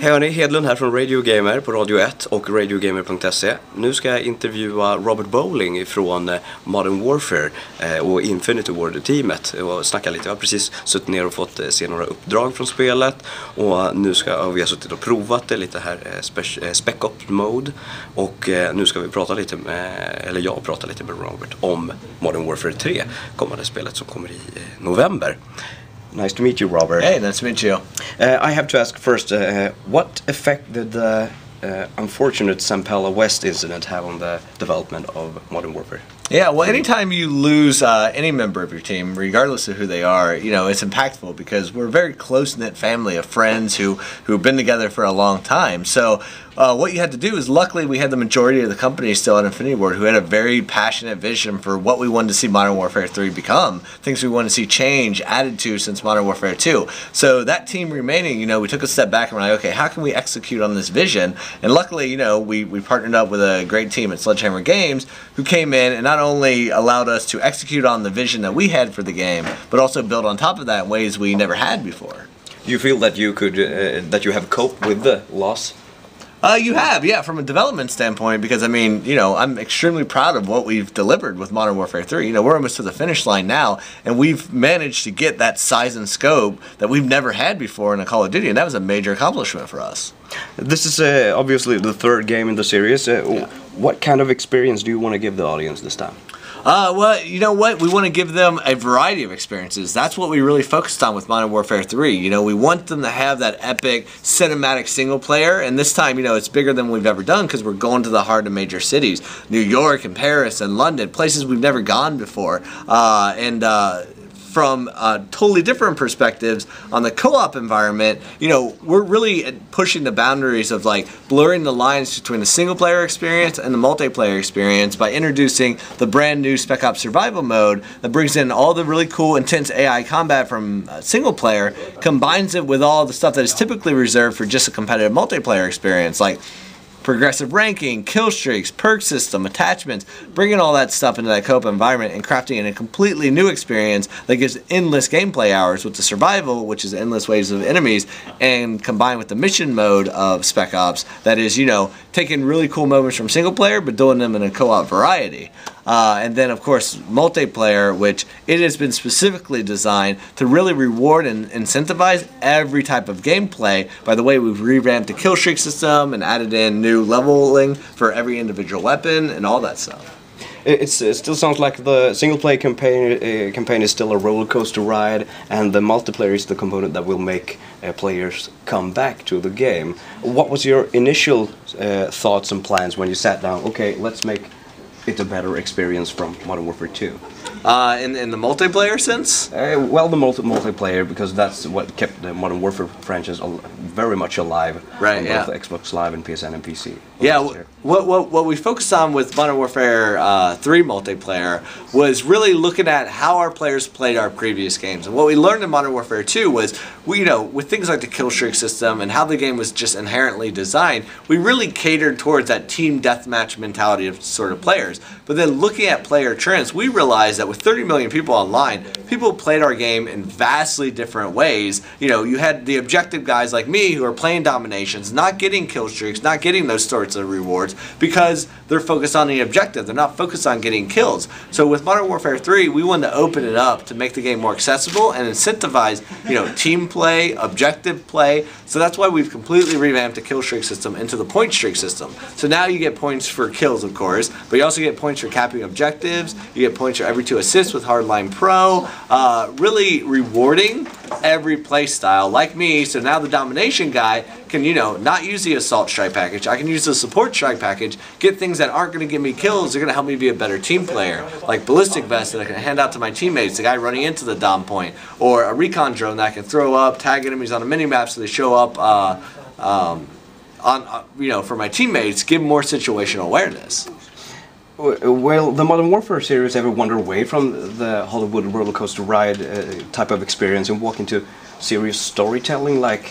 Hej hörni, Hedlund här från Radio Gamer på Radio 1 och radiogamer.se. Nu ska jag intervjua Robert Bowling från eh, Modern Warfare eh, och Infinity Ward-teamet och snacka lite. Jag har precis suttit ner och fått eh, se några uppdrag från spelet och nu ska vi har suttit och provat det lite här, Spec Op Mode och nu ska vi prata lite med, eller jag pratar lite med Robert om Modern Warfare 3, kommande spelet som kommer i november. Nice to meet you, Robert. Hey, nice to meet you. Uh, I have to ask first, uh, what effect did the uh, unfortunate Zampella West incident have on the development of Modern Warfare? Yeah, well, anytime you lose uh, any member of your team, regardless of who they are, you know it's impactful because we're a very close knit family of friends who who've been together for a long time. So uh, what you had to do is, luckily, we had the majority of the company still at Infinity Ward who had a very passionate vision for what we wanted to see Modern Warfare 3 become, things we wanted to see change, added to since Modern Warfare 2. So that team remaining, you know, we took a step back and we're like, okay, how can we execute on this vision? And luckily, you know, we we partnered up with a great team at Sledgehammer Games who came in and not only allowed us to execute on the vision that we had for the game, but also build on top of that in ways we never had before. Do you feel that you could uh, that you have coped with the loss? Uh, you have, yeah, from a development standpoint, because I mean, you know, I'm extremely proud of what we've delivered with Modern Warfare 3. You know, we're almost to the finish line now, and we've managed to get that size and scope that we've never had before in a Call of Duty, and that was a major accomplishment for us. This is uh, obviously the third game in the series. Uh, yeah. What kind of experience do you want to give the audience this time? Uh, well, you know what? We want to give them a variety of experiences. That's what we really focused on with Modern Warfare 3. You know, we want them to have that epic cinematic single player, and this time, you know, it's bigger than we've ever done because we're going to the heart of major cities New York and Paris and London, places we've never gone before. Uh, and, uh, from uh, totally different perspectives on the co-op environment, you know, we're really pushing the boundaries of like blurring the lines between the single player experience and the multiplayer experience by introducing the brand new Spec Ops Survival mode that brings in all the really cool, intense AI combat from uh, single player, combines it with all the stuff that is typically reserved for just a competitive multiplayer experience, like progressive ranking, kill streaks, perk system, attachments, bringing all that stuff into that co-op environment and crafting in a completely new experience that gives endless gameplay hours with the survival, which is endless waves of enemies, and combined with the mission mode of Spec Ops, that is, you know, taking really cool moments from single player but doing them in a co-op variety. Uh, and then, of course, multiplayer, which it has been specifically designed to really reward and incentivize every type of gameplay by the way we've revamped the kill streak system and added in new leveling for every individual weapon and all that stuff. It's, it still sounds like the single player campaign uh, campaign is still a roller coaster ride, and the multiplayer is the component that will make uh, players come back to the game. What was your initial uh, thoughts and plans when you sat down? Okay, let's make it's a better experience from Modern Warfare 2. Uh, in, in the multiplayer sense? Uh, well, the multi- multiplayer, because that's what kept the Modern Warfare franchise al- very much alive. Right, on yeah. both Xbox Live and PSN and PC. Yeah, what, what, what we focused on with Modern Warfare uh, 3 multiplayer was really looking at how our players played our previous games. And what we learned in Modern Warfare 2 was, we, you know, with things like the kill streak system and how the game was just inherently designed, we really catered towards that team deathmatch mentality of sort of players. But then looking at player trends, we realized that with 30 million people online, people played our game in vastly different ways. You know, you had the objective guys like me who are playing dominations, not getting kill streaks, not getting those sorts of rewards because they're focused on the objective. They're not focused on getting kills. So with Modern Warfare 3, we wanted to open it up to make the game more accessible and incentivize, you know, team play, objective play. So that's why we've completely revamped the kill streak system into the point streak system. So now you get points for kills, of course, but you also get points for capping objectives. You get points for every two assists with Hardline Pro. Uh, really rewarding every play style, like me. So now the domination guy can, you know, not use the assault strike package. I can use the support strike package, get things that aren't going to give me kills. They're going to help me be a better team player, like ballistic vest that I can hand out to my teammates, the guy running into the dom point, or a recon drone that I can throw up, tag enemies on a mini map so they show up. Uh, um, on, uh, you know, for my teammates, give more situational awareness. Well, the Modern Warfare series ever wander away from the Hollywood roller coaster ride uh, type of experience and walk into serious storytelling, like,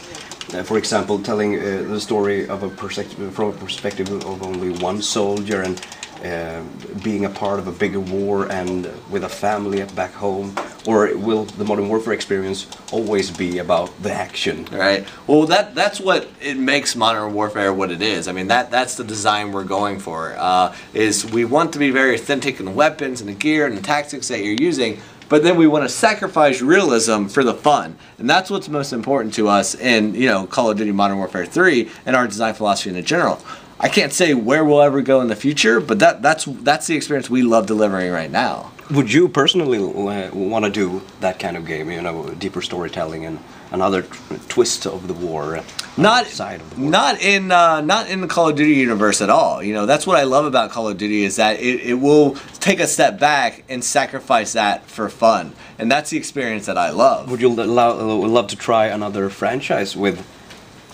uh, for example, telling uh, the story of a perspective from a perspective of only one soldier and uh, being a part of a bigger war and with a family back home. Or will the Modern Warfare experience always be about the action? Right. Well, that that's what it makes Modern Warfare what it is. I mean, that that's the design we're going for. Uh, is we want to be very authentic in the weapons and the gear and the tactics that you're using, but then we want to sacrifice realism for the fun, and that's what's most important to us in you know Call of Duty Modern Warfare 3 and our design philosophy in general. I can't say where we'll ever go in the future, but that that's that's the experience we love delivering right now. Would you personally uh, want to do that kind of game? You know, deeper storytelling and another twist of the war. uh, not side of the war. not in uh, not in the Call of Duty universe at all. You know, that's what I love about Call of Duty is that it, it will take a step back and sacrifice that for fun, and that's the experience that I love. Would you love to try another franchise with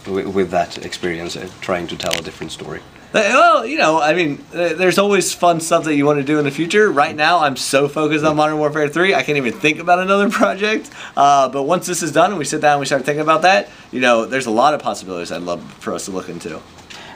with, with that experience, uh, trying to tell a different story? Uh, Well, you know, I mean, uh, there's always fun stuff that you want to do in the future. Right now, I'm so focused on Modern Warfare 3, I can't even think about another project. Uh, but once this is done and we sit down and we start thinking about that, you know, there's a lot of possibilities I'd love for us to look into.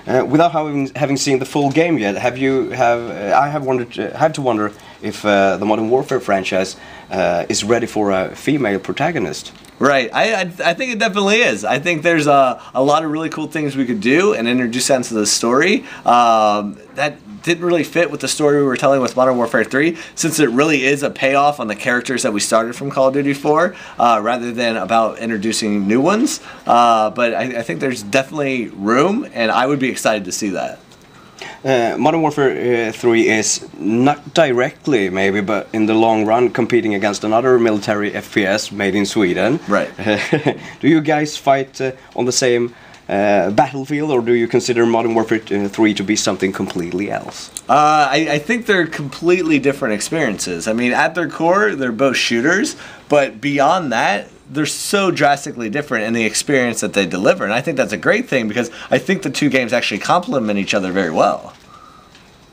Uh, without having having seen the full game yet, have you have uh, I have wondered uh, had to wonder if uh, the Modern Warfare franchise uh, is ready for a female protagonist. Right. I, I, I think it definitely is. I think there's a, a lot of really cool things we could do and introduce that into the story um, that didn't really fit with the story we were telling with Modern Warfare 3, since it really is a payoff on the characters that we started from Call of Duty 4, uh, rather than about introducing new ones. Uh, but I, I think there's definitely room, and I would be excited to see that. Uh, Modern Warfare uh, 3 is not directly, maybe, but in the long run, competing against another military FPS made in Sweden. Right. do you guys fight uh, on the same uh, battlefield, or do you consider Modern Warfare uh, 3 to be something completely else? Uh, I, I think they're completely different experiences. I mean, at their core, they're both shooters, but beyond that, they're so drastically different in the experience that they deliver. And I think that's a great thing because I think the two games actually complement each other very well.